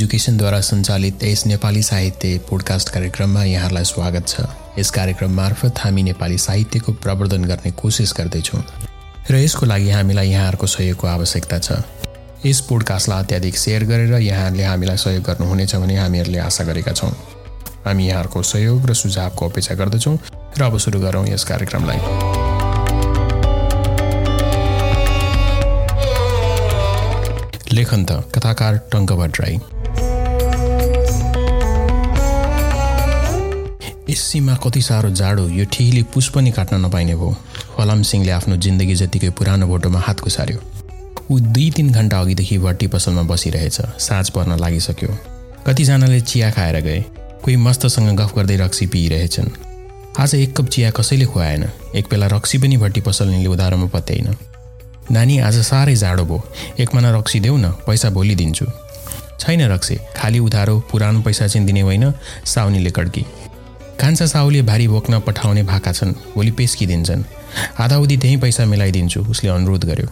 एजुकेसनद्वारा सञ्चालित यस नेपाली साहित्य पोडकास्ट कार्यक्रममा यहाँलाई स्वागत छ। यस कार्यक्रम मार्फत हामी नेपाली साहित्यको प्रवर्धन गर्ने कोसिस गर्दैछौँ। र यसको लागि हामीलाई यहाँहरूको सहयोगको आवश्यकता छ। यस पोडकास्टलाई अत्याधिक सेयर गरेर यहाँहरूले हामीलाई सहयोग गर्नुहुनेछ भन्ने हामीहरूले आशा गरेका छौँ। हामी यहाँहरूको सहयोग र सुझावको अपेक्षा गर्दछौँ र अब सुरु गरौँ यस कार्यक्रमलाई। लेखन त कथाकार टङ्क भट्टराई यस सीमा कति साह्रो जाडो यो ठिहीले पुस पनि काट्न नपाइने भयो। फलाम सिंहले आफ्नो जिन्दगी जतिकै पुरानो भोटोमा हात खुसार्यो ऊ दुई तिन घन्टा अघिदेखि भट्टी पसलमा बसिरहेछ। साँझ पर्न लागिसक्यो। कतिजनाले चिया खाएर गए। कोही मस्तसँग गफ गर्दै रक्सी पिइरहेछन्। आज एक कप चिया कसैले खुवाएन। एक बेला रक्सी पनि भट्टी पसलनीले उधारोमा पत्याइन। नानी आज साह्रै जाडो भयो। एक मना रक्सी देऊ न पैसा भोलि दिन्छु। छैन रक्सी। खाली उधारो पुरानो पैसा चाहिँ दिने होइन। साउनीले कड्की। कान्छा साउले भारी बोक्न पठाउने भाका छन् भोलि पेस्किदिन्छन् आधाउधी त्यहीँ पैसा मिलाइदिन्छु उसले अनुरोध गर्यो।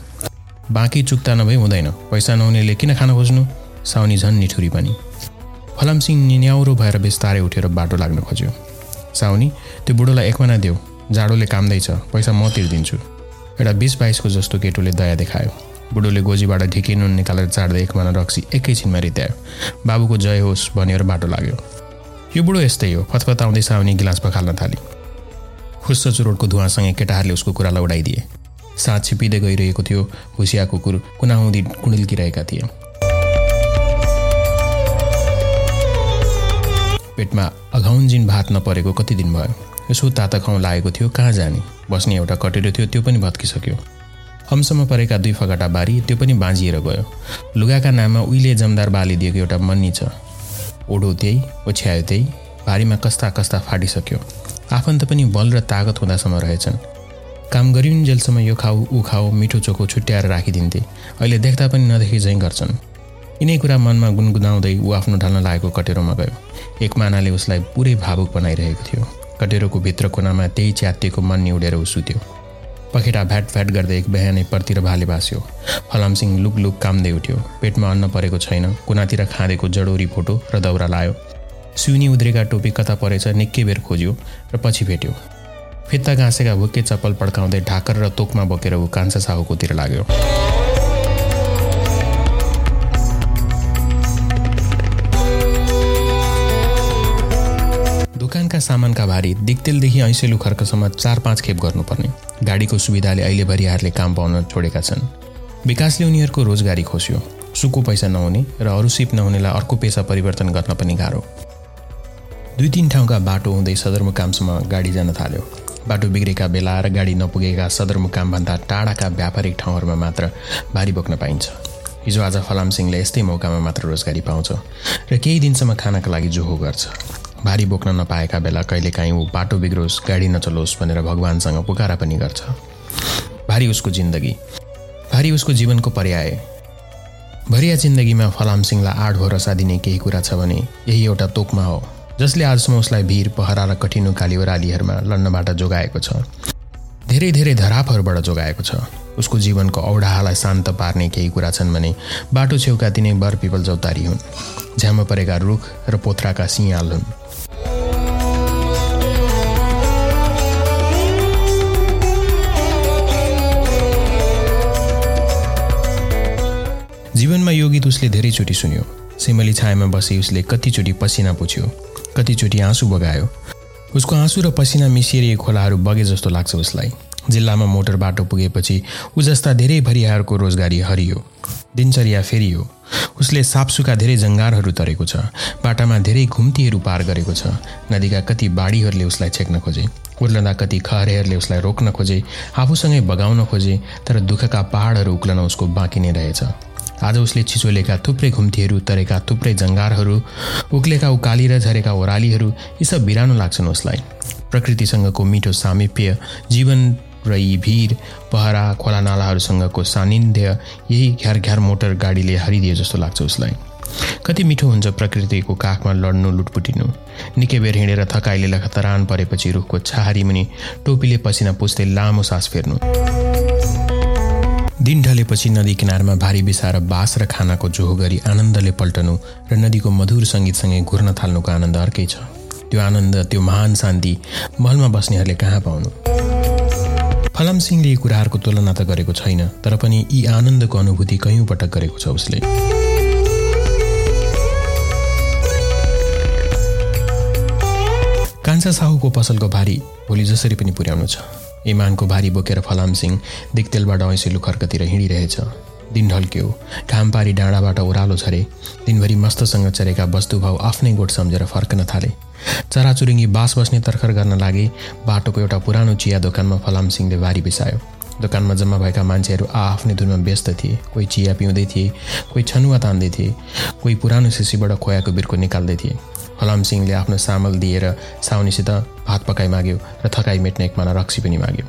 बाँकी चुक्ता नभई हुँदैन पैसा नहुनेले किन खान खोज्नु? साउनी झन् निठुरी पनि फलामसिंह निन्याउरो भएर बिस्तारै उठेर बाटो लाग्न खोज्यो। साउनी त्यो बुढोलाई एकमना देऊ जाडोले कामदैछ पैसा म तिर्दिन्छु। एउटा बिस बाइसको जस्तो केटोले दया देखायो। बुढोले गोजीबाट ढिकी नुन निकालेर चाड्दै एकमना रक्सी एकैछिनमा रित्यायो। बाबुको जय होस् भनेर बाटो लाग्यो। यो बुढो यस्तै हो। फतफताउँदै साउनी गिलास पखाल्न थाली खुस्स चुरोटको धुवासँगै केटाहरूले उसको कुरालाई उडाइदिए साँझ छिपिँदै गइरहेको थियो हुसिया कुकुर कुनाउँदी कुणिल्किरहेका थिए। पेटमा अघाउन्जिन भात नपरेको कति दिन भयो? यसो ताता खाउँ लागेको थियो कहाँ जाने? बस्ने एउटा कटेरो थियो त्यो पनि भत्किसक्यो। हमसम्म परेका दुई फगटा बारी त्यो पनि बाँझिएर गयो। लुगाका नाममा उहिले जमदार बाली दिएको एउटा मन्नी छ। ओढो त्यही ओछ्यायो त्यही भारीमा कस्ता कस्ता फाटिसक्यो। आफन्त पनि बल र तागत हुँदासम्म रहेछन्। काम गरिन्जेलसम्म यो खाऊ ऊ खाऊ मिठो चोखो छुट्याएर राखिदिन्थे। अहिले देख्दा पनि नदेखि झैँ गर्छन् यिनै कुरा मनमा गुनगुनाउँदै ऊ आफ्नो ढल्न लागेको कटेरोमा गयो। एक मानाले उसलाई पुरै भावुक बनाइरहेको थियो। कटेरोको भित्र कुनामा त्यही च्यातिएको मन उडेर ऊ सुत्यो। पखेटा भ्याट भ्याट गर्दै एक बिहानै परतिर भाले भास्यो फलामसिंह लुक लुक कामदै उठ्यो। पेटमा अन्न परेको छैन। कुनातिर खाँदेको जडोरी फोटो र दौरा लायो। सुनी उद्रेका टोपी कता परेछ निकै बेर खोज्यो र पछि भेट्यो। फित्ता घाँसेका भुक्के चप्पल पड्काउँदै ढाकर र तोकमा बोकेर ऊ कान्छा साहुकोतिर लाग्यो। दोकानका सामानका भारी दिक्तेलदेखि ऐसेलु खर्कसम्म चार पाँच खेप गर्नुपर्ने। गाडीको सुविधाले अहिले भरियाहरूले काम पाउन छोडेका छन्। विकासले उनीहरूको रोजगारी खोस्यो। सुको पैसा नहुने र अरू सिप नहुनेलाई अर्को पेसा परिवर्तन गर्न पनि गाह्रो। दुई तिन ठाउँका बाटो हुँदै सदरमुकामसम्म गाडी जान थाल्यो। बाटो बिग्रेका बेला र गाडी नपुगेका सदरमुकामभन्दा टाढाका व्यापारिक ठाउँहरूमा मात्र भारी बोक्न पाइन्छ। हिजो आज फलाम सिंहले यस्तै मौकामा मात्र रोजगारी पाउँछ। र केही दिनसम्म खानाका लागि जोहो गर्छ। भारी बोक्न नपाएका बेला कहिलेकाहीँ ऊ बाटो बिग्रोस् गाडी नचलोस् भनेर भगवान्सँग पुकारा पनि गर्छ। भारी उसको जिन्दगी। भारी उसको जीवनको पर्याय। भरिया जिन्दगीमा फलाम सिंहलाई आठ भरोसा दिने केही कुरा छ भने यही एउटा तोकमा हो जसले आजसम्म उसलाई भिर पहरा र कठिन काली ओह्रालीहरूमा लड्नबाट जोगाएको छ। धेरै धेरै धरापहरूबाट जोगाएको छ। उसको जीवनको औडाहालाई शान्त पार्ने केही कुरा छन् भने बाटो छेउका तिनै बर पिपल चौतारी हुन् झ्यामा परेका रुख र पोथ्राका सिंहाल हुन्। जीवनमा यो गीत उसले धेरैचोटि सुन्यो। सिमली छायामा बसी उसले कतिचोटि पसिना पुछ्यो। कतिचोटि आँसु बगायो। उसको आँसु र पसिना मिसिएर खोलाहरू बगे जस्तो लाग्छ उसलाई। जिल्लामा मोटर बाटो पुगेपछि ऊ जस्ता धेरै भरियाहरूको रोजगारी हरियो। दिनचर्या फेरियो। उसले सापसुका धेरै जङ्गारहरू तरेको छ। बाटामा धेरै घुम्तीहरू पार गरेको छ। नदीका कति बाढीहरूले उसलाई छेक्न खोजे। उर्लँदा कति खहरेहरूले उसलाई रोक्न खोजे। आफूसँगै बगाउन खोजे। तर दुःखका पहाडहरू उक्लन उसको बाँकी नै रहेछ। आज उसले छिचोलेका थुप्रै घुम्तीहरू तरेका थुप्रै जङ्गारहरू उक्लेका उकाली र झरेका ओह्रालीहरू यी सब बिरानो लाग्छन् उसलाई। प्रकृतिसँगको मिठो सामिप्य जीवन र यी भिर पहरा खोला नालाहरूसँगको सानिध्य यही घ्यार घ्यार मोटर गाडीले हरिदिए जस्तो लाग्छ उसलाई। कति मिठो हुन्छ प्रकृतिको काखमा लड्नु लुटपुटिनु। निकै बेर हिँडेर थकाइले लखतरान परेपछि रुखको छहारी मुनि टोपीले पसिना पुस्दै लामो सास फेर्नु। दिन ढलेपछि नदी किनारमा भारी बिसाएर बास र खानाको जोहो गरी आनन्दले पल्टनु र नदीको मधुर सङ्गीतसँगै घुर्न थाल्नुको आनन्द अर्कै छ। त्यो आनन्द त्यो महान शान्ति महलमा बस्नेहरूले कहाँ पाउनु? फलाम सिंहले यी कुराहरूको तुलना त गरेको छैन तर पनि यी आनन्दको अनुभूति कैयौँ पटक गरेको छ उसले। कान्छा साहुको पसलको भारी भोलि जसरी पनि पुर्याउनु छ। इमानको भारी बोकेर फलाम सिंह दिक्तेलबाट ऐसेलु खर्कतिर हिँडिरहेछ। दिन ढल्क्यो घाम पारी डाँडाबाट ओह्रालो छरे दिनभरि मस्तसँग चरेका वस्तुभाव आफ्नै गोठ सम्झेर फर्कन थाले। चराचुरुङ्गी बास बस्ने तर्खर गर्न लागे बाटोको एउटा पुरानो चिया दोकानमा फलाम सिंहले भारी बिसायो। दोकानमा जम्मा भएका मान्छेहरू आ आफ्नै धुनमा व्यस्त थिए। कोही चिया पिउँदै थिए कोही छनुवा तान्दै थिए कोही पुरानो सिसीबाट खोयाको बिर्को निकाल्दै थिए। फलाम सिंहले आफ्नो सामल दिएर साउनीसित भात पकाइ माग्यो र थकाइ मेट्ने एक माना रक्सी पनि माग्यो।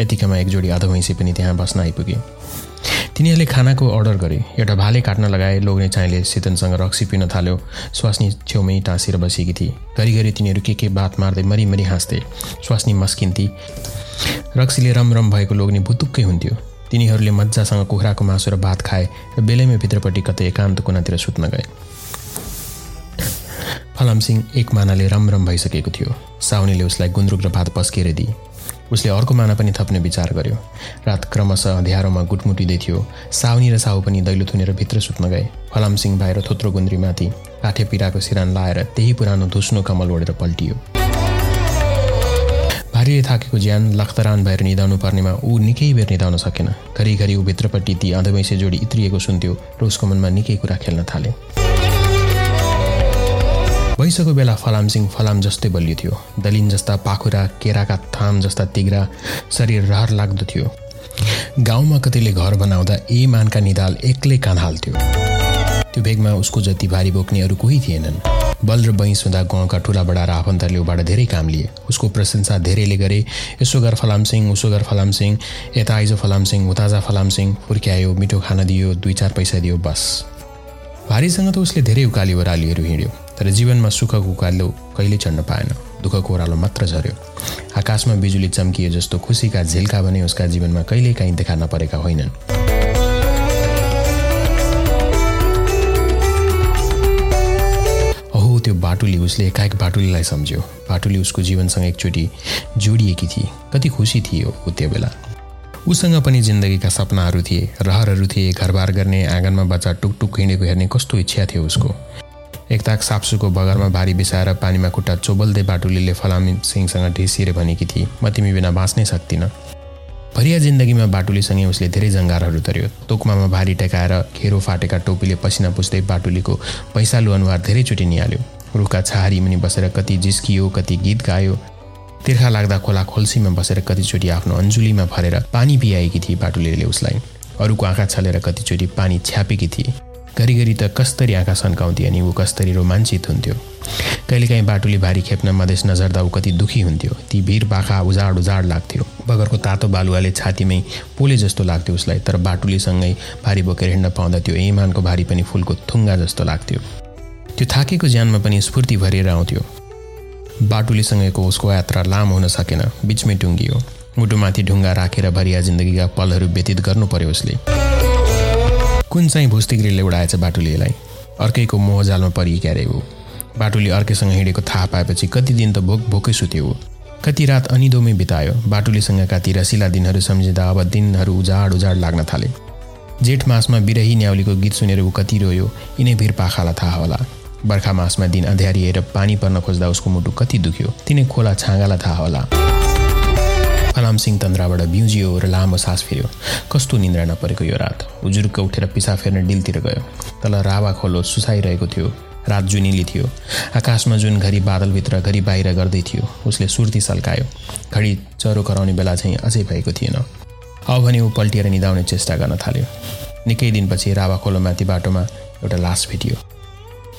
यतिकैमा एक जोडी अधभैँसी पनि त्यहाँ बस्न आइपुगे। तिनीहरूले खानाको अर्डर गरे। एउटा भाले काट्न लगाए लोग्ने चाइले सितनसँग रक्सी पिन थाल्यो। स्वास्नी छेउमै टाँसेर बसेकी थिए। घरिघरि तिनीहरू के के बात मार्दै मरिमरि हाँस्थे। स्वास्नी मस्किन्थे रक्सीले रमरम भएको लोग्ने भुतुक्कै हुन्थ्यो। तिनीहरूले मजासँग कुखुराको मासु र भात खाए र बेलैमै भित्रपट्टि कतै एकान्त कुनातिर सुत्न गए। फलाम सिंह एक मानाले रमरम भइसकेको थियो। साउनीले उसलाई गुन्द्रुक र भात पस्केर दिए। उसले अर्को माना पनि थप्ने विचार गर्यो। रात क्रमशः अँध्यारोमा गुटमुटिँदै थियो साउनी र साहु पनि दैलो थुनेर भित्र सुत्न गए। फलाम सिंह बाहिर थोत्रो गुन्द्रीमाथि काठे पिराको सिरान लाएर त्यही पुरानो धुस्नो कमल ओढेर पल्टियो। भारीले थाकेको ज्यान लखतरान भएर निधाउनु पर्नेमा ऊ निकै बेर निधाउन सकेन। घरिघरि ऊ भित्रपट्टि ती अधवैँसे जोडी इत्रिएको सुन्थ्यो। र उसको मनमा निकै कुरा खेल्न थाले। भइसकेको बेला फलाम सिंह फलाम जस्तै बलियो थियो। दलिन जस्ता पाखुरा केराका थाम जस्ता तिग्रा शरीर रहर लाग्दो थियो। गाउँमा कतिले घर बनाउँदा ए मानका निधाल एक्लै कान हाल्थ्यो। त्यो भेगमा उसको जति भारी बोक्ने अरू कोही थिएनन्। बल र बैँस हुँदा गाउँका ठुला बडा र आफन्तहरूले उबाट धेरै काम लिए। उसको प्रशंसा धेरैले गरे यसो गर फलाम सिंह उसो गर फलाम सिंह। यता आइज फलाम सिंह उताजा फलाम सिंह। फुर्क्यायो मिठो खाना दियो दुई चार पैसा दियो बस। भारीसँग त उसले धेरै उकाली ओह्रालीहरू हिँड्यो। तर जीवनमा सुखको उकालो कहिले चढ्न पाएन दुःखको ओह्रालो मात्र झऱ्यो। आकाशमा बिजुली चम्किए जस्तो खुसीका झिल्का भने उसका जीवनमा कहिल्यै काहीँ देखा नपरेका होइनन्। त्यो बाटुली उसले एकाएक बाटुलीलाई सम्झ्यो। बाटुली उसको जीवनसँग एकचोटि जोडिएकी थिए। कति खुसी थिए ऊ त्यो बेला। उसँग पनि जिन्दगीका सपनाहरू थिए रहरहरू थिए घरबार गर्ने आँगनमा बच्चा टुकटुक हिँडेको हेर्ने कस्तो इच्छा थियो उसको। एकताक साप्सुको बगरमा भारी बिसाएर पानीमा खुट्टा चोबल्दै बाटुलीले फलामी सिंहसँग ढिसिएर भनेकी थिए म तिमी बिना बाँच्नै सक्दिनँ भरिया जिन्दगीमा बाटुलीसँगै उसले धेरै जङ्गारहरू तर्यो। तोकमामा भारी टेकाएर खेरो फाटेका टोपीले पसिना पुस्दै बाटुलीको पैसालु अनुहार धेरैचोटि निहाल्यो। रुखका छहारी मुनि बसेर कति जिस्कियो कति गीत गायो। तिर्खा लाग्दा खोला खोल्सीमा बसेर कतिचोटि आफ्नो अन्जुलीमा भरेर पानी पियाएकी थिए बाटुलीले उसलाई। अरूको आँखा छलेर कतिचोटि पानी छ्यापेकी थिए घरिघरि त कस्तरी आँखा सन्काउँथे अनि ऊ कस्तरी रोमाञ्चित हुन्थ्यो। कहिलेकाहीँ बाटुली भारी खेप्न मधेस नझर्दा ऊ कति दुखी हुन्थ्यो। ती भिर बाखा उजाड उजाड लाग्थ्यो। बगरको तातो बालुवाले छातीमै पोले जस्तो लाग्थ्यो उसलाई तर बाटुलीसँगै भारी बोकेर हिँड्न पाउँदा त्यो इमानको भारी पनि फुलको थुङ्गा जस्तो लाग्थ्यो। त्यो थाकेको ज्यानमा पनि स्फूर्ति भरिएर आउँथ्यो। बाटुलीसँगैको उसको यात्रा लामो हुन सकेन बिचमै टुङ्गियो। मुटुमाथि ढुङ्गा राखेर भरिया जिन्दगीका पलहरू व्यतीत गर्नु पर्यो उसले। कुन चाहिँ भुस्तिग्रीले उडाएछ बाटुलीलाई? अर्कैको मोहजालमा परि क्यारे ऊ? बाटुली अर्कैसँग हिँडेको थाहा पाएपछि कति दिन त भोक भोकै सुत्यो ऊ? कति रात अनिदोमै बितायो बाटुलीसँगका ती रसिला दिनहरू सम्झिँदा अब दिनहरू उजाड उजाड लाग्न थाले। जेठ मासमा बिरही न्याउलीको गीत सुनेर ऊ कति रोयो यिनै भिर पाखालाई थाहा होला। बर्खा मासमा दिन अँध्यारिएर पानी पर्न खोज्दा उसको मुटु कति दुख्यो तिनै खोला छाँगालाई थाहा होला। फलाम सिंह तन्द्राबाट बिउजियो र लामो सास फेऱ्यो कस्तो निन्द्रा नपरेको यो रात? उजुर्क उठेर पिसा फेर्न डिलतिर गयो। तल रावा खोलो सुसाइरहेको थियो। रात जुनिली थियो। आकाशमा जुन घरि बादलभित्र घरि बाहिर गर्दै थियो उसले सुर्ती सल्कायो। घडी चरो कराउने बेला चाहिँ अझै भएको थिएन। अब भने ऊ पल्टिएर निधाउने चेष्टा गर्न थाल्यो। निकै दिनपछि रावा खोलोमाथि बाटोमा एउटा लास भेटियो।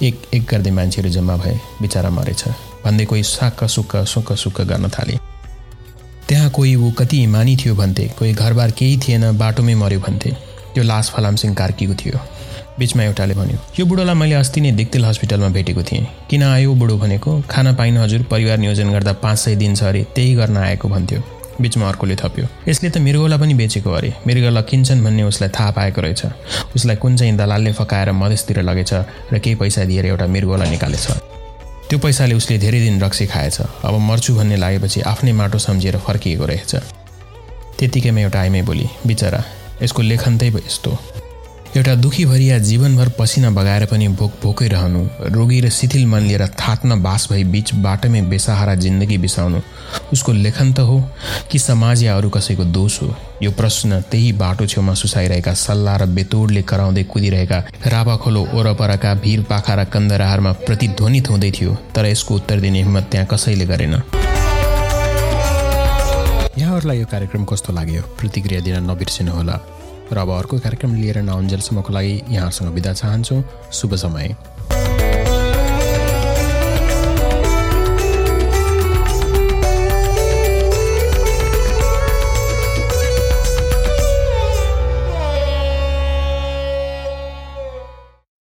एक एक गर्दै मान्छेहरू जम्मा भए बिचरा मरेछ। भन्दै कोही साक्क सुक्क सुक्क सुक्क गर्न थाले। त्यहाँ कोही ऊ कति इमानी थियो भन्थे कोही घरबार केही थिएन बाटोमै मऱ्यो भन्थे। त्यो लास फलामसिंह कार्कीको थियो। बिचमा एउटाले भन्यो यो बुढोलाई मैले अस्ति नै दिक्तेल हस्पिटलमा भेटेको थिएँ। किन आयो बुढो भनेको? खाना पाइन हजुर परिवार नियोजन गर्दा पाँच सय दिन छ अरे त्यही गर्न आएको भन्थ्यो। बिचमा अर्कोले थप्यो यसले त मृगौला पनि बेचेको अरे। मृगौला किन्छन् भन्ने उसलाई थाहा पाएको रहेछ। उसलाई कुन चाहिँ दलालले फकाएर मधेसतिर लगेछ र केही पैसा दिएर एउटा मृगौला निकालेछ। त्यो पैसाले उसले धेरै दिन रक्सी खाएछ। अब मर्छु भन्ने लागेपछि आफ्नै माटो सम्झिएर फर्किएको रहेछ। त्यतिकैमा एउटा आइमै बोली बिचरा यसको लेखन त्यही यस्तो। एउटा दुखी भरिया जीवनभर पसिना बगाएर पनि भोक भोकै रहनु रोगी र शिथिल मन लिएर थाट्न बास भई बिच बाटोमै बेसहारा जिन्दगी बिसाउनु उसको लेखन त हो कि समाज या अरू कसैको दोष हो? यो प्रश्न त्यही बाटो छेउमा सुसाइरहेका सल्लाह र बेतोडले कराउँदै कुदिरहेका रापाखोलो ओरपरका भिर पाखा र कन्दराहारमा प्रतिध्वनित हुँदै थियो तर यसको उत्तर दिने हिम्मत त्यहाँ कसैले गरेन। यहाँहरूलाई यो कार्यक्रम कस्तो लाग्यो? प्रतिक्रिया दिन नबिर्सिनुहोला। र अब अर्को कार्यक्रम लिएर नआउन्जेलसम्मको लागि यहाँहरूसँग बिदा चाहन्छु। शुभ समय।